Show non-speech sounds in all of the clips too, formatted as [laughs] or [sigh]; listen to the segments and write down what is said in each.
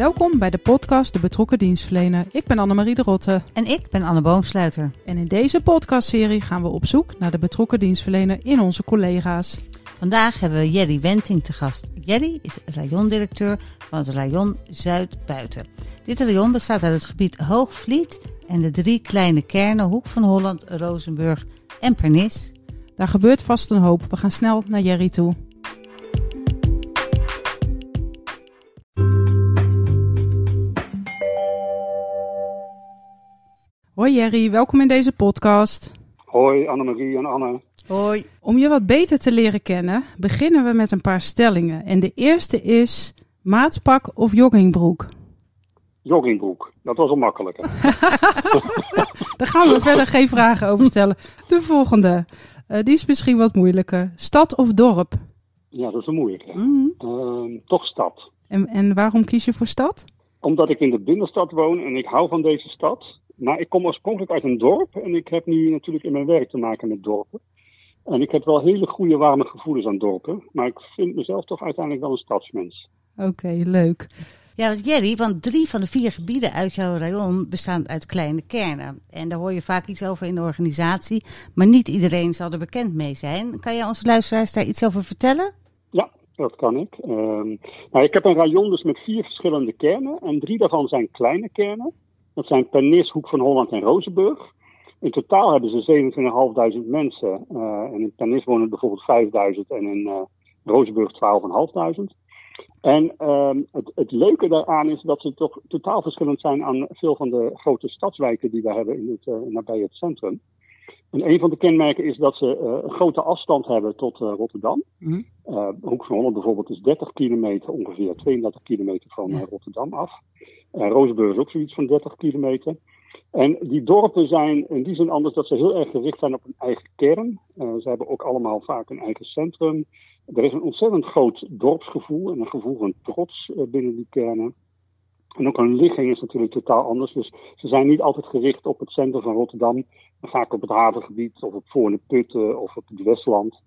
Welkom bij de podcast De Betrokken Dienstverlener. Ik ben Annemarie de Rotte. En ik ben Anne Boomsluiter. En in deze podcastserie gaan we op zoek naar de betrokken dienstverlener in onze collega's. Vandaag hebben we Jerry Wenting te gast. Jerry is rayondirecteur van het rayon Zuid-Buiten. Dit rayon bestaat uit het gebied Hoogvliet en de drie kleine kernen Hoek van Holland, Rozenburg en Pernis. Daar gebeurt vast een hoop. We gaan snel naar Jerry toe. Hoi Jerry, welkom in deze podcast. Hoi Annemarie en Anne. Hoi. Om je wat beter te leren kennen, beginnen we met een paar stellingen. En de eerste is maatpak of joggingbroek? Joggingbroek, dat was al makkelijker. [laughs] [laughs] Daar gaan we verder geen vragen over stellen. De volgende, uh, die is misschien wat moeilijker. Stad of dorp? Ja, dat is een moeilijke. Mm -hmm. uh, toch stad. En, en waarom kies je voor stad? Omdat ik in de binnenstad woon en ik hou van deze stad. Maar ik kom oorspronkelijk uit een dorp en ik heb nu natuurlijk in mijn werk te maken met dorpen. En ik heb wel hele goede warme gevoelens aan dorpen, maar ik vind mezelf toch uiteindelijk wel een stadsmens. Oké, okay, leuk. Ja, Jerry, want drie van de vier gebieden uit jouw rayon bestaan uit kleine kernen. En daar hoor je vaak iets over in de organisatie, maar niet iedereen zal er bekend mee zijn. Kan jij onze luisteraars daar iets over vertellen? Ja, dat kan ik. Uh, nou, ik heb een rayon dus met vier verschillende kernen en drie daarvan zijn kleine kernen. Dat zijn Pernis, Hoek van Holland en Rozenburg. In totaal hebben ze 27.500 mensen. Uh, en in Pernis wonen bijvoorbeeld 5.000 en in uh, Rozenburg 12.500. En uh, het, het, leuke daaraan is dat ze toch totaal verschillend zijn aan veel van de grote stadswijken die we hebben in het, uh, nabij het centrum. En een van de kenmerken is dat ze uh, een grote afstand hebben tot Rotterdam. Mm -hmm. Hoek van Holland bijvoorbeeld is 30 kilometer, ongeveer 32 kilometer van. Rotterdam af. Uh, Rozenburg is ook zoiets van 30 kilometer. En die dorpen zijn in die zin anders dat ze heel erg gericht zijn op een eigen kern. Uh, ze hebben ook allemaal vaak een eigen centrum. Er is een ontzettend groot dorpsgevoel en een gevoel van trots uh, binnen die kernen. En ook hun ligging is natuurlijk totaal anders. Dus ze zijn niet altijd gericht op het centrum van Rotterdam, maar vaak op het havengebied of op Voorne Putten of op het Westland.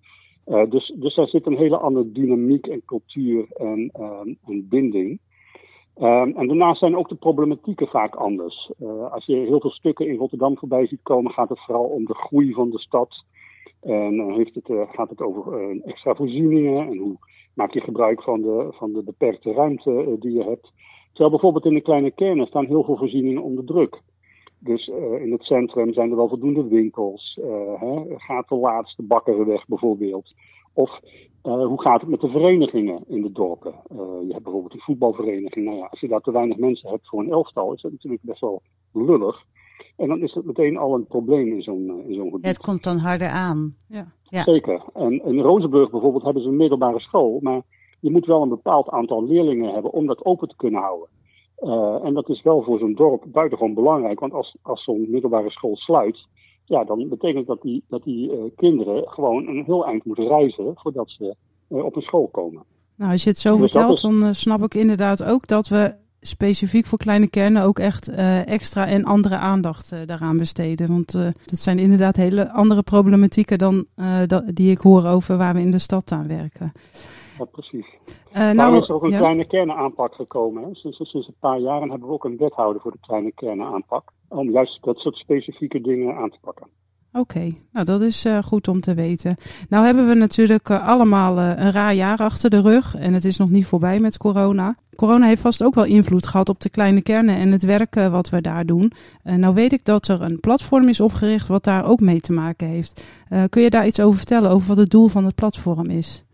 Dus, dus daar zit een hele andere dynamiek en cultuur en, en binding. Um, en daarnaast zijn ook de problematieken vaak anders. Uh, als je heel veel stukken in Rotterdam voorbij ziet komen, gaat het vooral om de groei van de stad. En dan heeft het, uh, gaat het over uh, extra voorzieningen en hoe maak je gebruik van de, van de beperkte ruimte die je hebt. Terwijl bijvoorbeeld in de kleine kernen staan heel veel voorzieningen onder druk. Dus in het centrum zijn er wel voldoende winkels. Hè? Gaat de laatste bakkeren weg bijvoorbeeld. Of uh, hoe gaat het met de verenigingen in de dorpen? Uh, je hebt bijvoorbeeld een voetbalvereniging. Nou ja, als je daar te weinig mensen hebt voor een elftal, is dat natuurlijk best wel lullig. En dan is het meteen al een probleem in zo'n in zo'n gebied. Het komt dan harder aan. Ja. ja. Zeker. En in Rozenburg bijvoorbeeld hebben ze een middelbare school. Maar je moet wel een bepaald aantal leerlingen hebben om dat open te kunnen houden. Uh, en dat is wel voor zo'n dorp buitengewoon belangrijk. Want als, als zo'n middelbare school sluit, ja, dan betekent dat die, dat die uh, kinderen gewoon een heel eind moeten reizen voordat ze uh, op een school komen. Nou, als je het zo dus vertelt, is... dan snap ik inderdaad ook dat we specifiek voor kleine kernen ook echt extra en andere aandacht daaraan besteden. Want dat zijn inderdaad hele andere problematieken dan die ik hoor over waar we in de stad aan werken. Ja, precies. Uh, nou is er ook een ja? kleine kernenaanpak gekomen. Hè? Sinds, sinds een paar jaren hebben we ook een wethouder voor de kleine kernenaanpak. Om juist dat soort specifieke dingen aan te pakken. Oké, okay. nou dat is uh, goed om te weten. Nou hebben we natuurlijk uh, allemaal een raar jaar achter de rug en het is nog niet voorbij met corona. Corona heeft vast ook wel invloed gehad op de kleine kernen en het werk wat we daar doen. nou weet ik dat er een platform is opgericht wat daar ook mee te maken heeft. kun je daar iets over vertellen, over wat het doel van het platform is?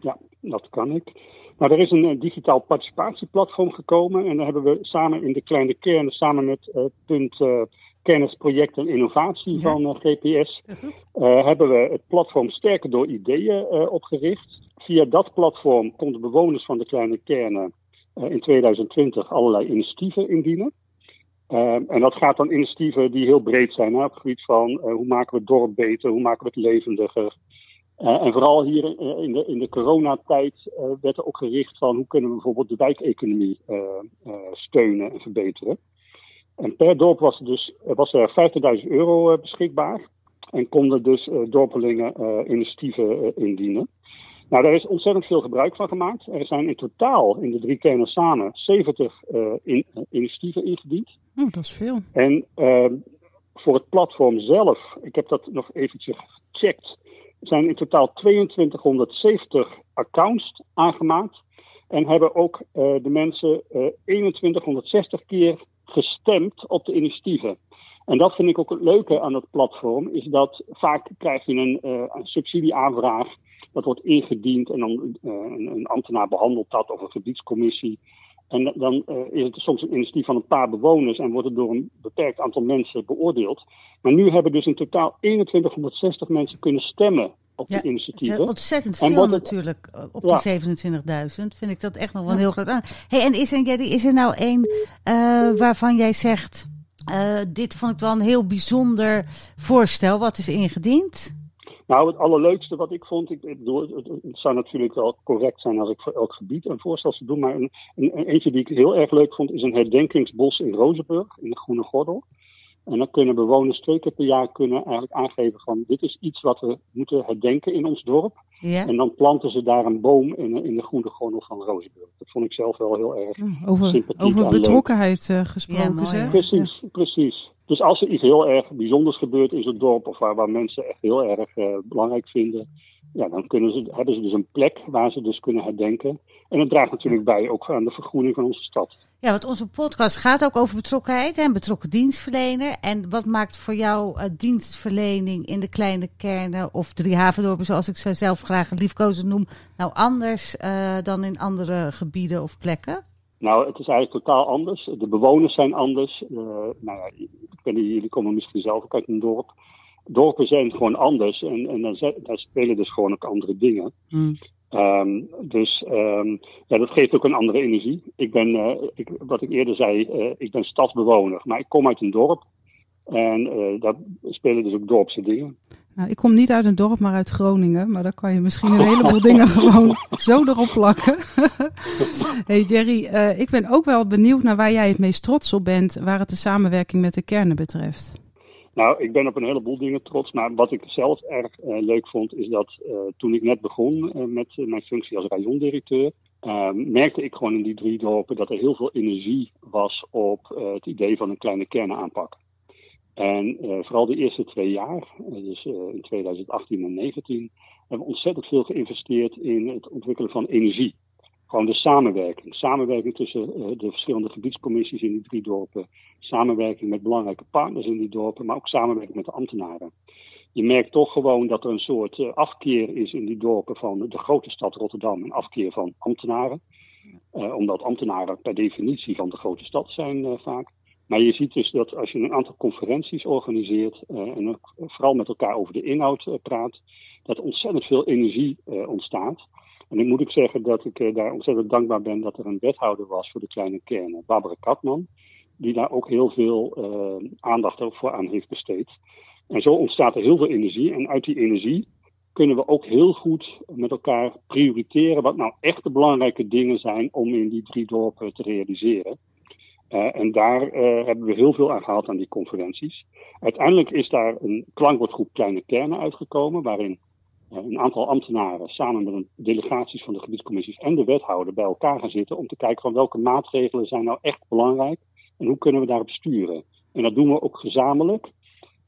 Ja, dat kan ik. Nou, er is een uh, digitaal participatieplatform gekomen en daar hebben we samen in de kleine kernen, samen met uh, punt uh, kennis, project en innovatie ja. van GPS, hebben we het platform Sterker door Ideeën opgericht. via dat platform konden bewoners van de kleine kernen in 2020 allerlei initiatieven indienen. Uh, en dat gaat dan initiatieven die heel breed zijn hè, op het gebied van hoe maken we het dorp beter, hoe maken we het levendiger. Uh, en vooral hier in de, in de coronatijd werd er ook gericht van hoe kunnen we bijvoorbeeld de wijkeconomie steunen en verbeteren. En per dorp was er, dus, was er 50.000 euro beschikbaar en konden dus dorpelingen initiatieven indienen. Nou, daar is ontzettend veel gebruik van gemaakt. Er zijn in totaal in de drie kernen samen 70 uh, in, uh, initiatieven ingediend. Oh, dat is veel. En uh, voor het platform zelf, ik heb dat nog eventjes gecheckt, zijn in totaal 2270 accounts aangemaakt. En hebben ook uh, de mensen uh, 2160 keer gestemd op de initiatieven. En dat vind ik ook het leuke aan het platform, is dat vaak krijg je een, uh, een subsidieaanvraag dat wordt ingediend en dan een, ambtenaar behandelt dat of een gebiedscommissie. En dan uh, is het soms een initiatief van een paar bewoners en wordt het door een beperkt aantal mensen beoordeeld. Maar nu hebben dus in totaal 2160 mensen kunnen stemmen op ja, die initiatieven. Dat is ontzettend veel het, natuurlijk. Op die ja. 27.000 vind ik dat echt nog wel een heel groot aan. Hey, en is er, is er nou één uh, waarvan jij zegt, dit vond ik wel een heel bijzonder voorstel wat is ingediend? Nou, het allerleukste wat ik vond, ik, het, het zou natuurlijk wel correct zijn als ik voor elk gebied een voorstel zou doen, maar een, een, eentje die ik heel erg leuk vond is een herdenkingsbos in Rozenburg, in de Groene Gordel. En dan kunnen bewoners twee keer per jaar kunnen eigenlijk aangeven van dit is iets wat we moeten herdenken in ons dorp. Ja. En dan planten ze daar een boom in, in de groene gordel van Rozenburg. Dat vond ik zelf wel heel erg Over, over betrokkenheid uh, gesproken, ja, mooi, zeg. Precies, ja. precies. Dus als er iets heel erg bijzonders gebeurt in zo'n dorp of waar, waar mensen echt heel erg uh, belangrijk vinden, ja, dan kunnen ze, hebben ze dus een plek waar ze dus kunnen herdenken. En dat draagt natuurlijk bij ook aan de vergroening van onze stad. Ja, want onze podcast gaat ook over betrokkenheid en betrokken dienstverlener. En wat maakt voor jou uh, dienstverlening in de kleine kernen of drie havendorpen, zoals ik ze zelf graag liefkozen noem, nou anders uh, dan in andere gebieden of plekken? Nou, het is eigenlijk totaal anders. De bewoners zijn anders. Uh, nou ja, jullie komen misschien zelf ook uit een dorp. Dorpen zijn gewoon anders en, en daar spelen dus gewoon ook andere dingen. Mm. Um, dus um, ja, dat geeft ook een andere energie. Ik ben, uh, ik, wat ik eerder zei, uh, ik ben stadsbewoner, maar ik kom uit een dorp. En uh, daar spelen dus ook dorpse dingen. Nou, ik kom niet uit een dorp, maar uit Groningen. Maar dan kan je misschien een heleboel [laughs] dingen gewoon [laughs] zo erop plakken. [laughs] hey Jerry, ik ben ook wel benieuwd naar waar jij het meest trots op bent, waar het de samenwerking met de kernen betreft. Nou, ik ben op een heleboel dingen trots. Maar wat ik zelf erg uh, leuk vond, is dat uh, toen ik net begon uh, met mijn functie als rayondirecteur, merkte ik gewoon in die drie dorpen dat er heel veel energie was op het idee van een kleine kernenaanpak. En vooral de eerste twee jaar, dus in 2018 en 2019, hebben we ontzettend veel geïnvesteerd in het ontwikkelen van energie. Gewoon de samenwerking. Samenwerking tussen uh, de verschillende gebiedscommissies in die drie dorpen. Samenwerking met belangrijke partners in die dorpen, maar ook samenwerking met de ambtenaren. Je merkt toch gewoon dat er een soort uh, afkeer is in die dorpen van de grote stad Rotterdam. Een afkeer van ambtenaren. Uh, omdat ambtenaren per definitie van de grote stad zijn vaak. Maar je ziet dus dat als je een aantal conferenties organiseert en ook vooral met elkaar over de inhoud praat, dat ontzettend veel energie ontstaat. En ik moet ik zeggen dat ik uh, daar ontzettend dankbaar ben dat er een wethouder was voor de kleine kernen, Barbara Katman, die daar ook heel veel uh, aandacht voor aan heeft besteed. En zo ontstaat er heel veel energie. En uit die energie kunnen we ook heel goed met elkaar prioriteren wat nou echt de belangrijke dingen zijn om in die drie dorpen te realiseren. Uh, en daar hebben we heel veel aan gehad aan die conferenties. Uiteindelijk is daar een klankwoordgroep Kleine Kernen uitgekomen, waarin een aantal ambtenaren samen met een delegaties van de gebiedscommissies en de wethouder bij elkaar gaan zitten om te kijken van welke maatregelen zijn nou echt belangrijk en hoe kunnen we daarop sturen. En dat doen we ook gezamenlijk.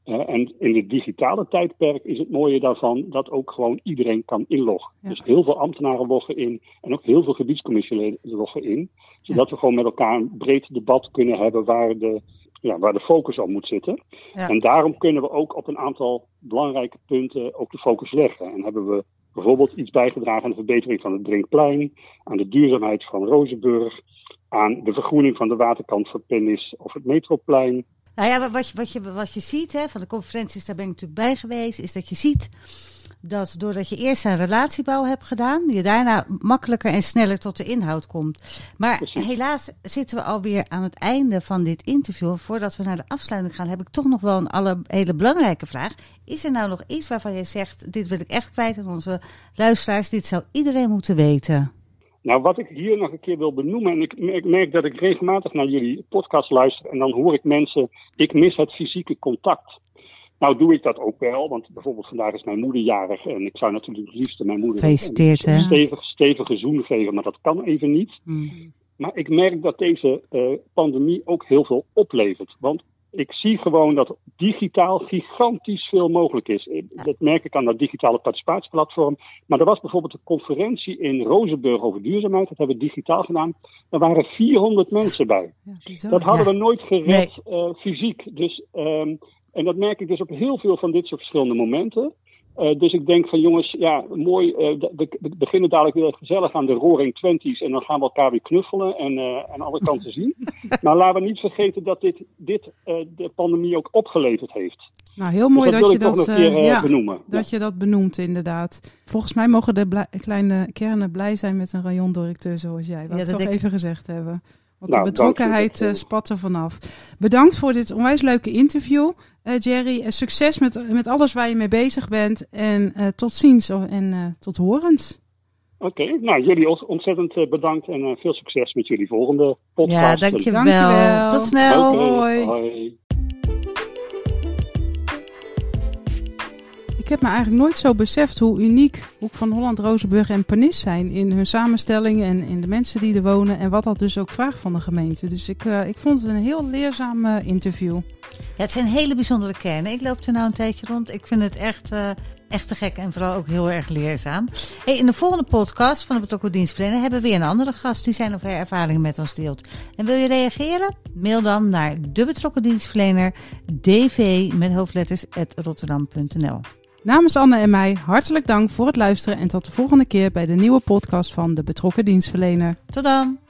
Uh, en in het digitale tijdperk is het mooie daarvan dat ook gewoon iedereen kan inloggen. Ja. Dus heel veel ambtenaren loggen in en ook heel veel gebiedscommissieleden loggen in. Zodat ja. we gewoon met elkaar een breed debat kunnen hebben waar de, ja, waar de focus op moet zitten. Ja. En daarom kunnen we ook op een aantal belangrijke punten ook de focus leggen. En hebben we bijvoorbeeld iets bijgedragen aan de verbetering van het Drinkplein, aan de duurzaamheid van Rozenburg, aan de vergroening van de waterkant van Pennis of het Metroplein. Nou ja, wat je, wat je, wat je ziet hè, van de conferenties, daar ben ik natuurlijk bij geweest, is dat je ziet dat doordat je eerst een relatiebouw hebt gedaan, je daarna makkelijker en sneller tot de inhoud komt. Maar Precies. helaas zitten we alweer aan het einde van dit interview. Voordat we naar de afsluiting gaan, heb ik toch nog wel een alle, hele belangrijke vraag. Is er nou nog iets waarvan je zegt, dit wil ik echt kwijt aan onze luisteraars, dit zou iedereen moeten weten? Nou, wat ik hier nog een keer wil benoemen, en ik, ik merk dat ik regelmatig naar jullie podcast luister en dan hoor ik mensen, ik mis het fysieke contact. Nou doe ik dat ook wel, want bijvoorbeeld vandaag is mijn moeder jarig en ik zou natuurlijk het liefst mijn moeder een stevig, stevige zoen geven, maar dat kan even niet. Hmm. Maar ik merk dat deze eh, pandemie ook heel veel oplevert. Want ik zie gewoon dat digitaal gigantisch veel mogelijk is. Dat merk ik aan dat digitale participatieplatform. Maar er was bijvoorbeeld een conferentie in Rozenburg over duurzaamheid. Dat hebben we digitaal gedaan. Daar waren 400 mensen bij. Ja. Dat hadden Ja. we nooit gered eh, fysiek. Dus, ehm, en dat merk ik dus op heel veel van dit soort verschillende momenten. Eh, dus ik denk van jongens, ja, mooi. eh, de- we we beginnen dadelijk weer gezellig aan de Roaring Twenties. En dan gaan we elkaar weer knuffelen en eh, aan alle kanten zien. [laughs] Maar laten we niet vergeten dat dit, dit eh, de pandemie ook opgeleverd heeft. Nou, heel mooi Dus dat, je dat, keer eh, eh, ja, benoemen. dat je dat benoemt, inderdaad. Volgens mij mogen de kleine kernen blij zijn met een rayondirecteur zoals jij. Wat Ja, we dat toch ik. even gezegd hebben. Want Nou, de betrokkenheid eh, spat er vanaf. Bedankt voor dit onwijs leuke interview, eh, Jerry. Eh, succes met, met alles waar je mee bezig bent. En eh, tot ziens en eh, tot horens. Oké, nou jullie ont- ontzettend bedankt en eh, veel succes met jullie volgende podcast. Ja, dankjewel. Dankjewel. Tot snel. Hoi. Ik heb me eigenlijk nooit zo beseft hoe uniek Hoek van Holland, Rozenburg en Pernis zijn in hun samenstelling en in de mensen die er wonen en wat dat dus ook vraagt van de gemeente. Dus ik, eh, ik vond het een heel leerzaam eh, interview. Het zijn hele bijzondere kernen. Ik loop er nou een tijdje rond. Ik vind het echt, eh, echt te gek en vooral ook heel erg leerzaam. Hey, in de volgende podcast van de betrokken dienstverlener hebben we weer een andere gast die zijn of haar ervaringen met ons deelt. En wil je reageren? Mail dan naar de betrokken dienstverlener dv met hoofdletters at rotterdam.nl. Namens Anne en mij hartelijk dank voor het luisteren en tot de volgende keer bij de nieuwe podcast van de betrokken dienstverlener. Tot dan!